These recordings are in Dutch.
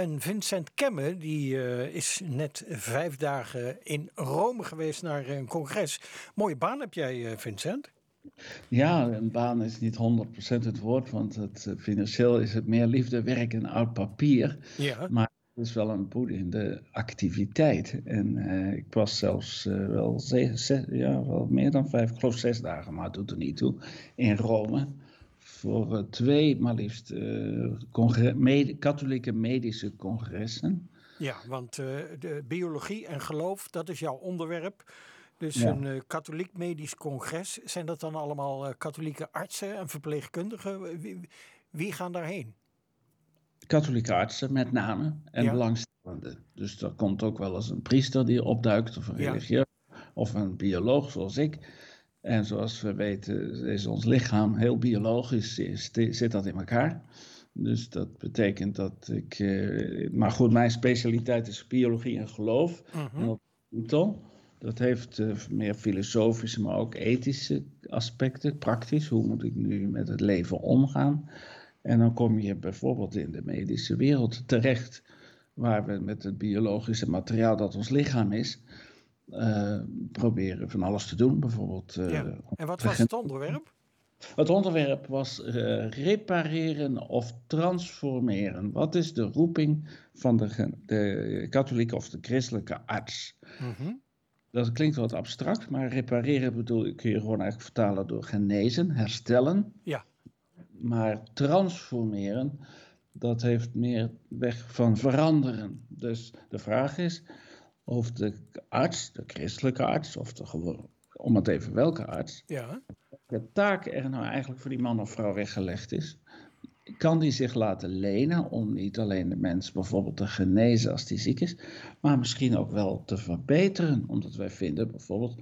En Vincent Kemme, die uh, is net vijf dagen in Rome geweest naar een congres. Mooie baan heb jij, uh, Vincent. Ja, een baan is niet 100% het woord, want het, financieel is het meer liefde, werk en oud papier. Ja. Maar het is wel een boeiende activiteit. En uh, ik was zelfs uh, wel, zes, zes, ja, wel meer dan vijf, ik geloof zes dagen, maar het doet er niet toe, in Rome. Voor uh, twee, maar liefst, med katholieke medische congressen. Ja, want de biologie en geloof, dat is jouw onderwerp. Dus een katholiek medisch congres, zijn dat dan allemaal katholieke artsen en verpleegkundigen? Wie, wie gaan daarheen? katholieke artsen met name en ja. belangstellenden. Dus er komt ook wel eens een priester die opduikt, of een religieus, of een bioloog zoals ik. En zoals we weten is ons lichaam heel biologisch, zit dat in elkaar. Dus dat betekent dat ik. Eh, maar goed, mijn specialiteit is biologie en geloof. Mm Dat heeft uh, meer filosofische, maar ook ethische aspecten, praktisch. Hoe moet ik nu met het leven omgaan? En dan kom je bijvoorbeeld in de medische wereld terecht, waar we met het biologische materiaal dat ons lichaam is, uh, proberen van alles te doen. Bijvoorbeeld. Uh, ja. En wat was het onderwerp? Het onderwerp was uh, repareren of transformeren. Wat is de roeping van de, de katholieke of de christelijke arts? Mm Dat klinkt wat abstract, maar repareren bedoel, kun je gewoon eigenlijk vertalen door genezen, herstellen. Ja. Maar transformeren, dat heeft meer weg van veranderen. Dus de vraag is of de arts, de christelijke arts, of de om het even welke arts, ja. de taak er nou eigenlijk voor die man of vrouw weggelegd is, kan die zich laten lenen om niet alleen de mens bijvoorbeeld te genezen als die ziek is, maar misschien ook wel te verbeteren. Omdat wij vinden bijvoorbeeld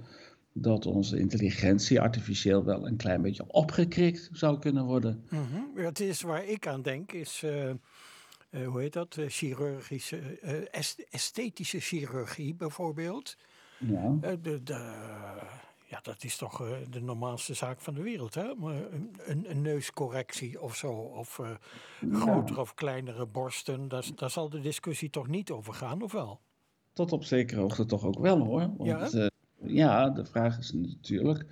dat onze intelligentie artificieel wel een klein beetje opgekrikt zou kunnen worden. Mm Het is waar ik aan denk, is, uh, hoe heet dat, chirurgische, esthetische chirurgie bijvoorbeeld. Ja. De, de, ja, dat is toch de normaalste zaak van de wereld, hè? Een, een neuscorrectie of zo, of grotere of kleinere borsten, daar, daar zal de discussie toch niet over gaan, of wel? Tot op zekere hoogte toch ook wel hoor. Want, ja? Ja, de vraag is natuurlijk.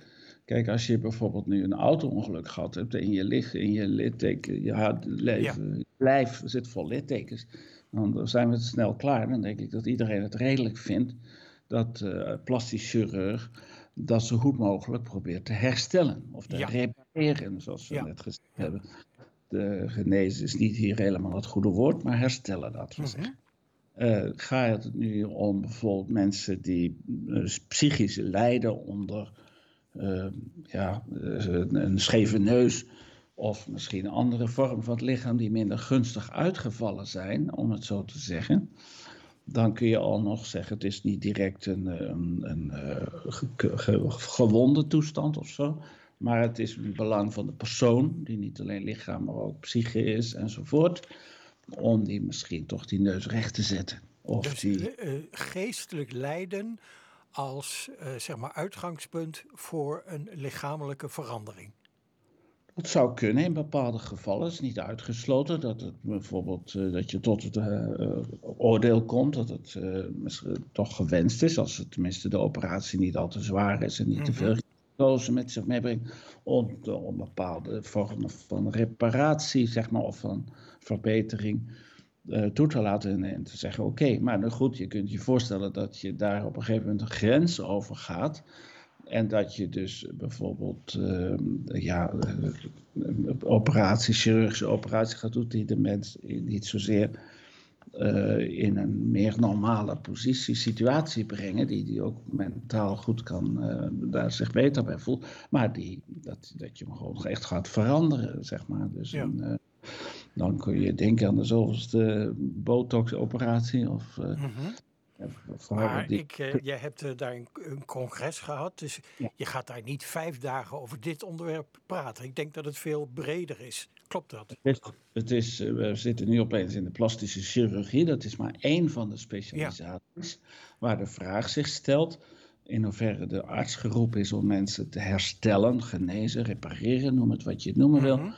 Kijk, als je bijvoorbeeld nu een auto-ongeluk gehad hebt en je ligt in je litteken, je leven, lijf zit vol littekens, dan zijn we het snel klaar. Dan denk ik dat iedereen het redelijk vindt dat uh, plastisch chirurg dat zo goed mogelijk probeert te herstellen of te repareren, zoals we net gezegd hebben. De genezen is niet hier helemaal het goede woord, maar herstellen, dat we zeggen. Uh, gaat het nu om bijvoorbeeld mensen die uh, psychisch lijden onder uh, ja, een scheve neus of misschien andere vorm van het lichaam die minder gunstig uitgevallen zijn, om het zo te zeggen. Dan kun je al nog zeggen, het is niet direct een, een, een gewonde toestand of zo. Maar het is een belang van de persoon, die niet alleen lichaam, maar ook psyche is enzovoort om die misschien toch die neus recht te zetten. Of dus die... Eh, eh, geestelijk lijden als uh, zeg maar uitgangspunt voor een lichamelijke verandering. Dat zou kunnen in bepaalde gevallen. Het is niet uitgesloten dat het bijvoorbeeld dat je tot het oordeel komt dat het misschien toch gewenst is, als het tenminste de operatie niet al te zwaar is en niet te mhm. veel risico's met zich meebrengt, om, om bepaalde vormen van reparatie, zeg maar, of van verbetering toe te laten en te zeggen: oké, maar nou goed, je kunt je voorstellen dat je daar op een gegeven moment een grens over gaat. En dat je dus bijvoorbeeld uh, ja, een operatie, chirurgische operatie gaat doen die de mens niet zozeer uh, in een meer normale positie, situatie brengen, die die ook mentaal goed kan, uh, daar zich beter bij voelt, maar die, dat, dat je hem gewoon echt gaat veranderen, zeg maar. Dus ja. een, dan kun je denken aan de zoveelste botox-operatie. Of, mm -hmm. Maar ik, uh, jij hebt uh, daar een, een, congres gehad, dus je gaat daar niet vijf dagen over dit onderwerp praten. Ik denk dat het veel breder is. Klopt dat? Het is, het is we zitten nu opeens in de plastische chirurgie. Dat is maar één van de specialisaties waar de vraag zich stelt in hoeverre de arts geroepen is om mensen te herstellen, genezen, repareren, noem het wat je het noemen wil. Mhm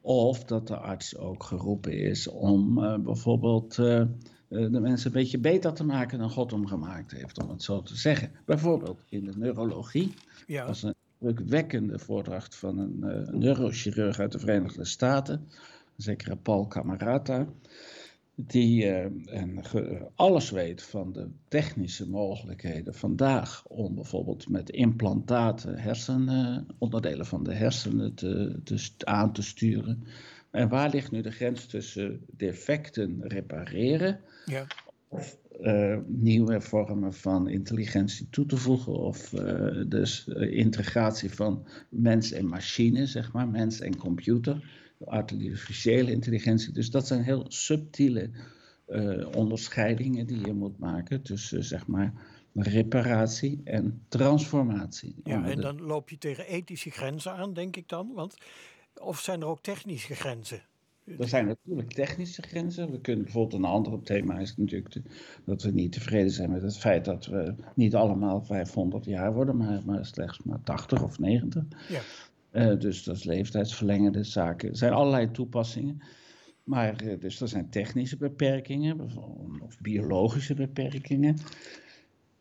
Of dat de arts ook geroepen is om bijvoorbeeld de mensen een beetje beter te maken dan God hem gemaakt heeft, om het zo te zeggen. Bijvoorbeeld in de neurologie. Ja. was een indrukwekkende voordracht van een neurochirurg uit de Verenigde Staten, zekere Paul Camarata die uh, en alles weet van de technische mogelijkheden vandaag om bijvoorbeeld met implantaten hersenen, onderdelen van de hersenen te, te, aan te sturen. En waar ligt nu de grens tussen defecten repareren ja. of uh, nieuwe vormen van intelligentie toe te voegen of uh, dus integratie van mens en machine, zeg maar, mens en computer artificiële intelligentie. Dus dat zijn heel subtiele uh, onderscheidingen die je moet maken tussen zeg maar reparatie en transformatie. Ja, en dan loop je tegen ethische grenzen aan, denk ik dan. Want, of zijn er ook technische grenzen? Er zijn natuurlijk technische grenzen. We kunnen bijvoorbeeld een ander thema is natuurlijk dat we niet tevreden zijn met het feit dat we niet allemaal 500 jaar worden, maar, maar slechts maar 80 of 90. Ja. Uh, dus dat is leeftijdsverlengende zaken. Er zijn allerlei toepassingen. Maar uh, dus er zijn technische beperkingen of biologische beperkingen.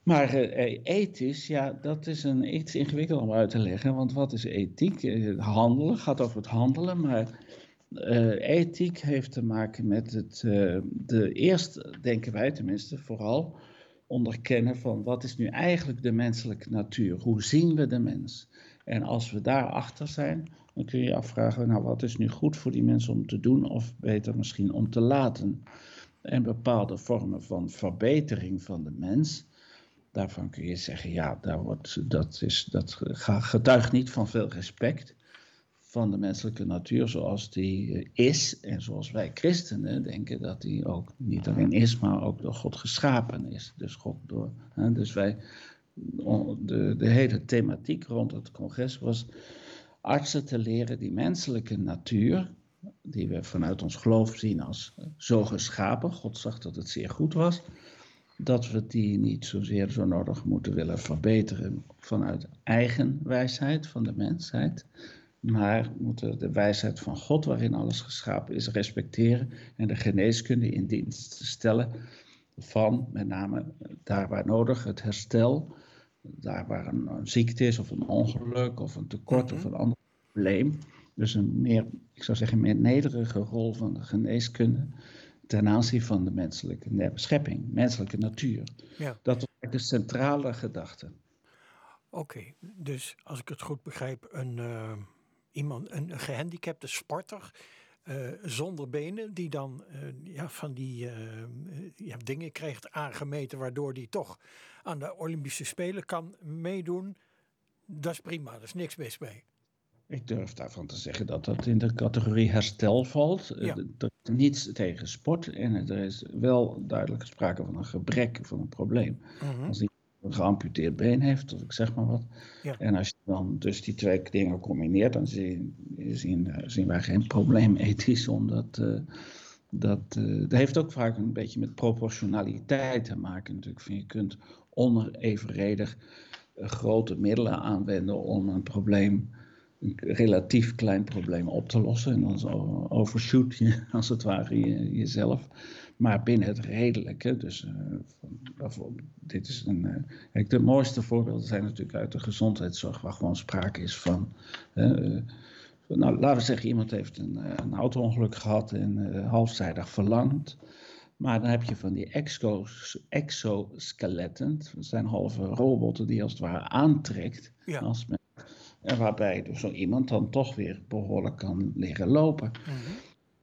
Maar uh, ethisch, ja, dat is een iets ingewikkeld om uit te leggen. Want wat is ethiek? handelen gaat over het handelen, maar ethiek heeft te maken met het, de eerst, denken wij tenminste, vooral onderkennen van wat is nu eigenlijk de menselijke natuur? Hoe zien we de mens? En als we daarachter zijn, dan kun je je afvragen, nou wat is nu goed voor die mensen om te doen of beter misschien om te laten. En bepaalde vormen van verbetering van de mens, daarvan kun je zeggen, ja, daar wordt, dat, is, dat getuigt niet van veel respect van de menselijke natuur zoals die eh, is. En zoals wij christenen denken dat die ook niet alleen is, maar ook door God geschapen is. Dus, God door, hè, dus wij de, de hele thematiek rond het congres was artsen te leren die menselijke natuur, die we vanuit ons geloof zien als zo geschapen, God zag dat het zeer goed was, dat we die niet zozeer zo nodig moeten willen verbeteren vanuit eigen wijsheid van de mensheid, maar moeten de wijsheid van God, waarin alles geschapen is, respecteren en de geneeskunde in dienst stellen van met name daar waar nodig het herstel daar waar een, ziekte is, of een ongeluk, of een tekort, of mhm. een ander probleem. Dus een meer, ik zou zeggen, meer nederige rol van de geneeskunde ten aanzien van de menselijke schepping, menselijke natuur. Ja. Dat is de centrale gedachte. Oké, dus als ik het goed begrijp, een, uh, iemand, een gehandicapte sporter uh, zonder benen, die dan uh, ja, van die ja, dingen krijgt aangemeten, waardoor die toch aan de Olympische Spelen kan meedoen, dat is prima, er is niks mis mee. Ik durf daarvan te zeggen dat dat in de categorie herstel valt. Eh, er is niets tegen sport en er is wel duidelijk sprake van een gebrek, van een probleem. Mhm. Als hij een geamputeerd been heeft, of ik zeg maar wat. Ja. En als je dan dus die twee dingen combineert, dan zien, zien, zien wij geen probleem ethisch, omdat uh, dat, uh, dat heeft ook vaak een beetje met proportionaliteit te maken natuurlijk. Van je kunt onevenredig eh, grote middelen aanwenden om een probleem, een relatief klein probleem op te lossen. En dan overshoot je als het ware je, jezelf. Maar binnen het redelijke, dus uh, dit is een. Uh, kijk, de mooiste voorbeelden zijn natuurlijk uit de gezondheidszorg, waar gewoon sprake is van. nou, laten we zeggen, iemand heeft een, een auto-ongeluk gehad en halfzijdig verlangd. Maar dan heb je van die exoskeletten, dat zijn halve robotten die als het ware aantrekt. Ja. Als men, en waarbij dus zo iemand dan toch weer behoorlijk kan leren lopen. Mhm.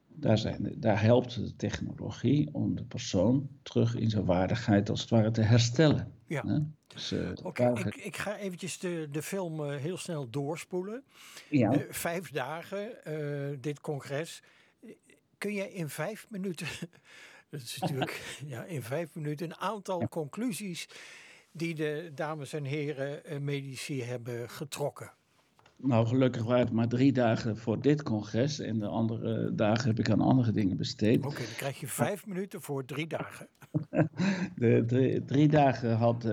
daar, zijn, daar helpt de technologie om de persoon terug in zijn waardigheid als het ware te herstellen. Ja. Dus, uh, Oké, ik, ik, ga eventjes de, de film uh, heel snel doorspoelen. Ja. Uh, vijf dagen, dit congres. Kun je in vijf minuten dat is natuurlijk ja, in vijf minuten een aantal conclusies die de dames en heren eh, medici hebben getrokken. Nou, gelukkig waren het maar drie dagen voor dit congres. En de andere dagen heb ik aan andere dingen besteed. Oké, dan krijg je vijf minuten voor drie dagen. De drie, drie dagen had uh,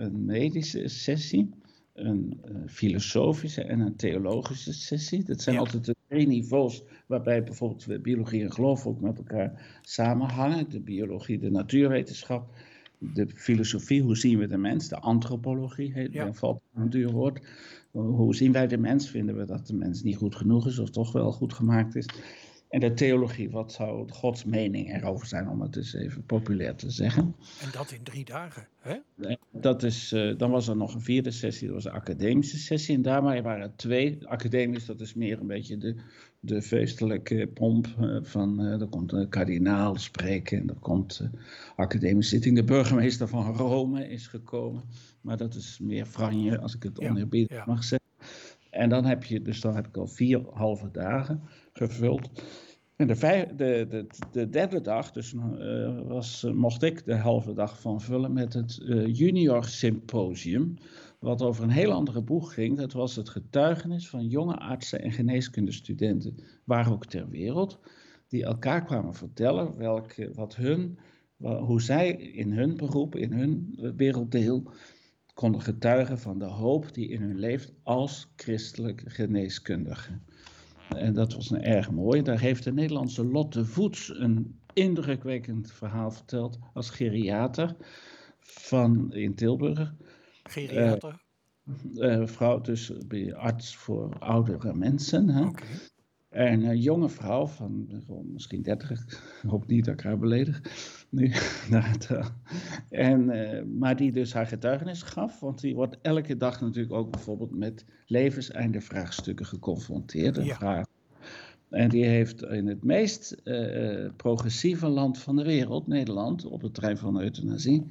een medische sessie, een uh, filosofische en een theologische sessie. Dat zijn altijd de twee niveaus waarbij bijvoorbeeld biologie en geloof ook met elkaar samenhangen. De biologie, de natuurwetenschap, de filosofie, hoe zien we de mens, de antropologie, heet, ja. valt een duur woord. Hoe zien wij de mens? Vinden we dat de mens niet goed genoeg is of toch wel goed gemaakt is? En de theologie, wat zou Gods mening erover zijn, om het eens even populair te zeggen. En dat in drie dagen, hè? Dat is, uh, dan was er nog een vierde sessie, dat was een academische sessie. En daarmee waren er twee. Academisch, dat is meer een beetje de, de feestelijke pomp uh, van, uh, er komt een kardinaal spreken en er komt academische zitting. De burgemeester van Rome is gekomen, maar dat is meer franje, als ik het oneerbiedig ja, mag zeggen. En dan heb je, dus dan heb ik al vier halve dagen gevuld. En de, de, de, de derde dag, dus uh, was, mocht ik de halve dag van vullen met het uh, Junior Symposium. Wat over een heel andere boeg ging. Dat was het getuigenis van jonge artsen en geneeskundestudenten, waar ook ter wereld. Die elkaar kwamen vertellen welke, wat hun, hoe zij in hun beroep, in hun werelddeel konden getuigen van de hoop die in hun leeft als christelijk geneeskundige. En dat was een erg mooi. Daar heeft de Nederlandse Lotte Voets een indrukwekkend verhaal verteld als geriater van, in Tilburg. Geriater? Uh, uh, vrouw, dus arts voor oudere mensen. Hè? En een jonge vrouw van misschien 30, ik hoop niet dat ik haar beledig. Nu, en, uh, maar die dus haar getuigenis gaf, want die wordt elke dag natuurlijk ook bijvoorbeeld met levenseinde vraagstukken geconfronteerd. Ja. En die heeft in het meest uh, progressieve land van de wereld, Nederland, op het terrein van euthanasie,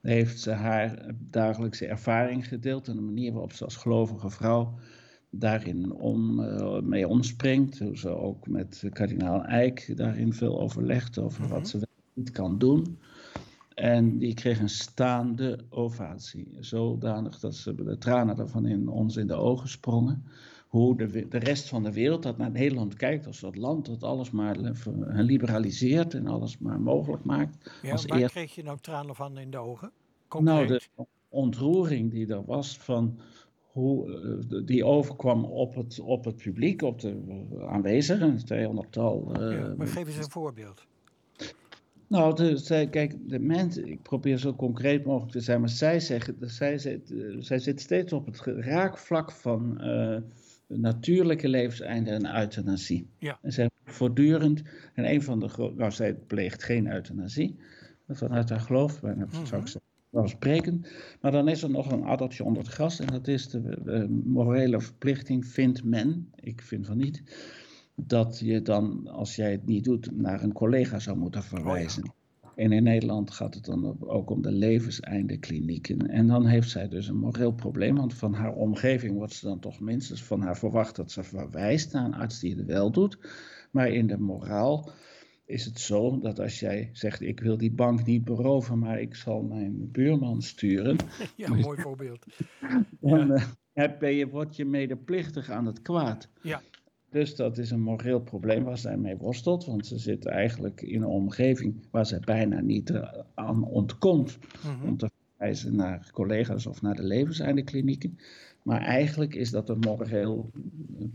heeft ze haar dagelijkse ervaring gedeeld en de manier waarop ze als gelovige vrouw daarin om, uh, mee omspringt. Hoe ze ook met kardinaal Eijk daarin veel overlegt over wat mhm. ze niet kan doen. En die kreeg een staande ovatie. Zodanig dat ze de tranen ervan in ons in de ogen sprongen. Hoe de, de rest van de wereld dat naar Nederland kijkt als dat land dat alles maar liberaliseert en alles maar mogelijk maakt. Ja, waar kreeg je nou tranen van in de ogen? Nou, de ontroering die er was van hoe eh, die overkwam op het, op het publiek, op de aanwezigen, 200-tal. Uh, ja, maar geef eens een voorbeeld. Nou, de, kijk, de mensen, ik probeer zo concreet mogelijk te zijn, maar zij zeggen, zij, zit, eh, zij zit steeds op het raakvlak van uh, natuurlijke levenseinde en euthanasie. Ja. En zij voortdurend, en een van de, nou zij pleegt geen euthanasie, vanuit haar geloof, bijna, mm -hmm. zou ik zeggen spreken. Maar dan is er nog een addertje onder het gras en dat is de, morele verplichting, vindt men, ik vind van niet, dat je dan, als jij het niet doet, naar een collega zou moeten verwijzen. En in Nederland gaat het dan ook om de levenseinde klinieken. En dan heeft zij dus een moreel probleem, want van haar omgeving wordt ze dan toch minstens van haar verwacht dat ze verwijst naar een arts die het wel doet. Maar in de moraal is het zo dat als jij zegt: Ik wil die bank niet beroven, maar ik zal mijn buurman sturen. Ja, mooi voorbeeld. Dan ja. uh, ben je, word je medeplichtig aan het kwaad. Ja. Dus dat is een moreel probleem waar zij mee worstelt, want ze zit eigenlijk in een omgeving waar ze bijna niet aan ontkomt mm om te verwijzen naar collega's of naar de levenseindeklinieken. Maar eigenlijk is dat een moreel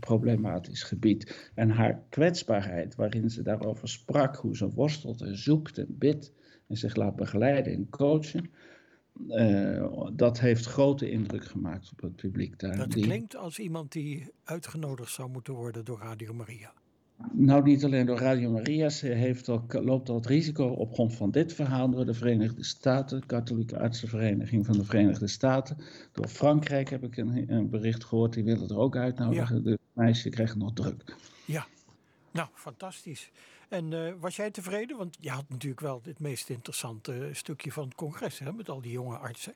problematisch gebied. En haar kwetsbaarheid, waarin ze daarover sprak, hoe ze worstelt en zoekt en bidt en zich laat begeleiden en coachen, uh, dat heeft grote indruk gemaakt op het publiek daar. Dat klinkt als iemand die uitgenodigd zou moeten worden door Radio Maria. Nou, niet alleen door Radio Maria, ze heeft ook, loopt al het risico op grond van dit verhaal door de Verenigde Staten, de Katholieke Artsenvereniging van de Verenigde Staten. Door Frankrijk heb ik een, een bericht gehoord, die willen er ook uitnodigen. Ja. De meisje krijgt nog druk. Ja, nou, fantastisch. En uh, was jij tevreden? Want je had natuurlijk wel het meest interessante stukje van het congres, hè, met al die jonge artsen.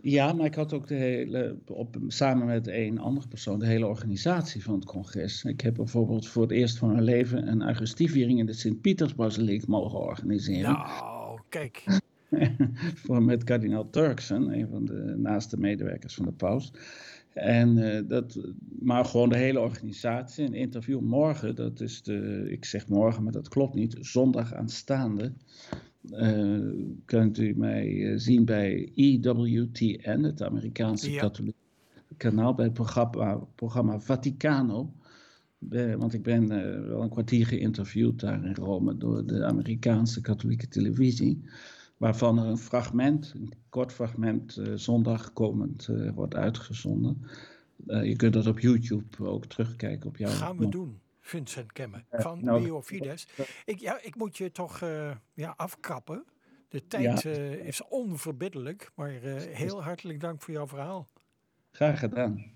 Ja, maar ik had ook de hele, op, samen met een andere persoon de hele organisatie van het congres. Ik heb bijvoorbeeld voor het eerst van mijn leven een Augustiviering in de Sint-Pietersbasiliek mogen organiseren. Nou, kijk. voor, met kardinaal Turksen, een van de naaste medewerkers van de paus. En, uh, dat, maar gewoon de hele organisatie. Een interview morgen, dat is de, ik zeg morgen, maar dat klopt niet, zondag aanstaande. Uh, kunt u mij eh, zien bij EWTN, het Amerikaanse ja. katholieke kanaal, bij het programma, programma Vaticano. want ik ben wel een kwartier geïnterviewd daar in Rome door de Amerikaanse katholieke televisie. Waarvan er een fragment, een kort fragment, zondag komend wordt uitgezonden. je kunt dat op YouTube ook terugkijken op jouw... Gaan we doen. Vincent van nou, Biofides. Ik, ja, ik moet je toch ja, afkappen. De tijd is onverbiddelijk, maar heel hartelijk dank voor jouw verhaal. Graag gedaan.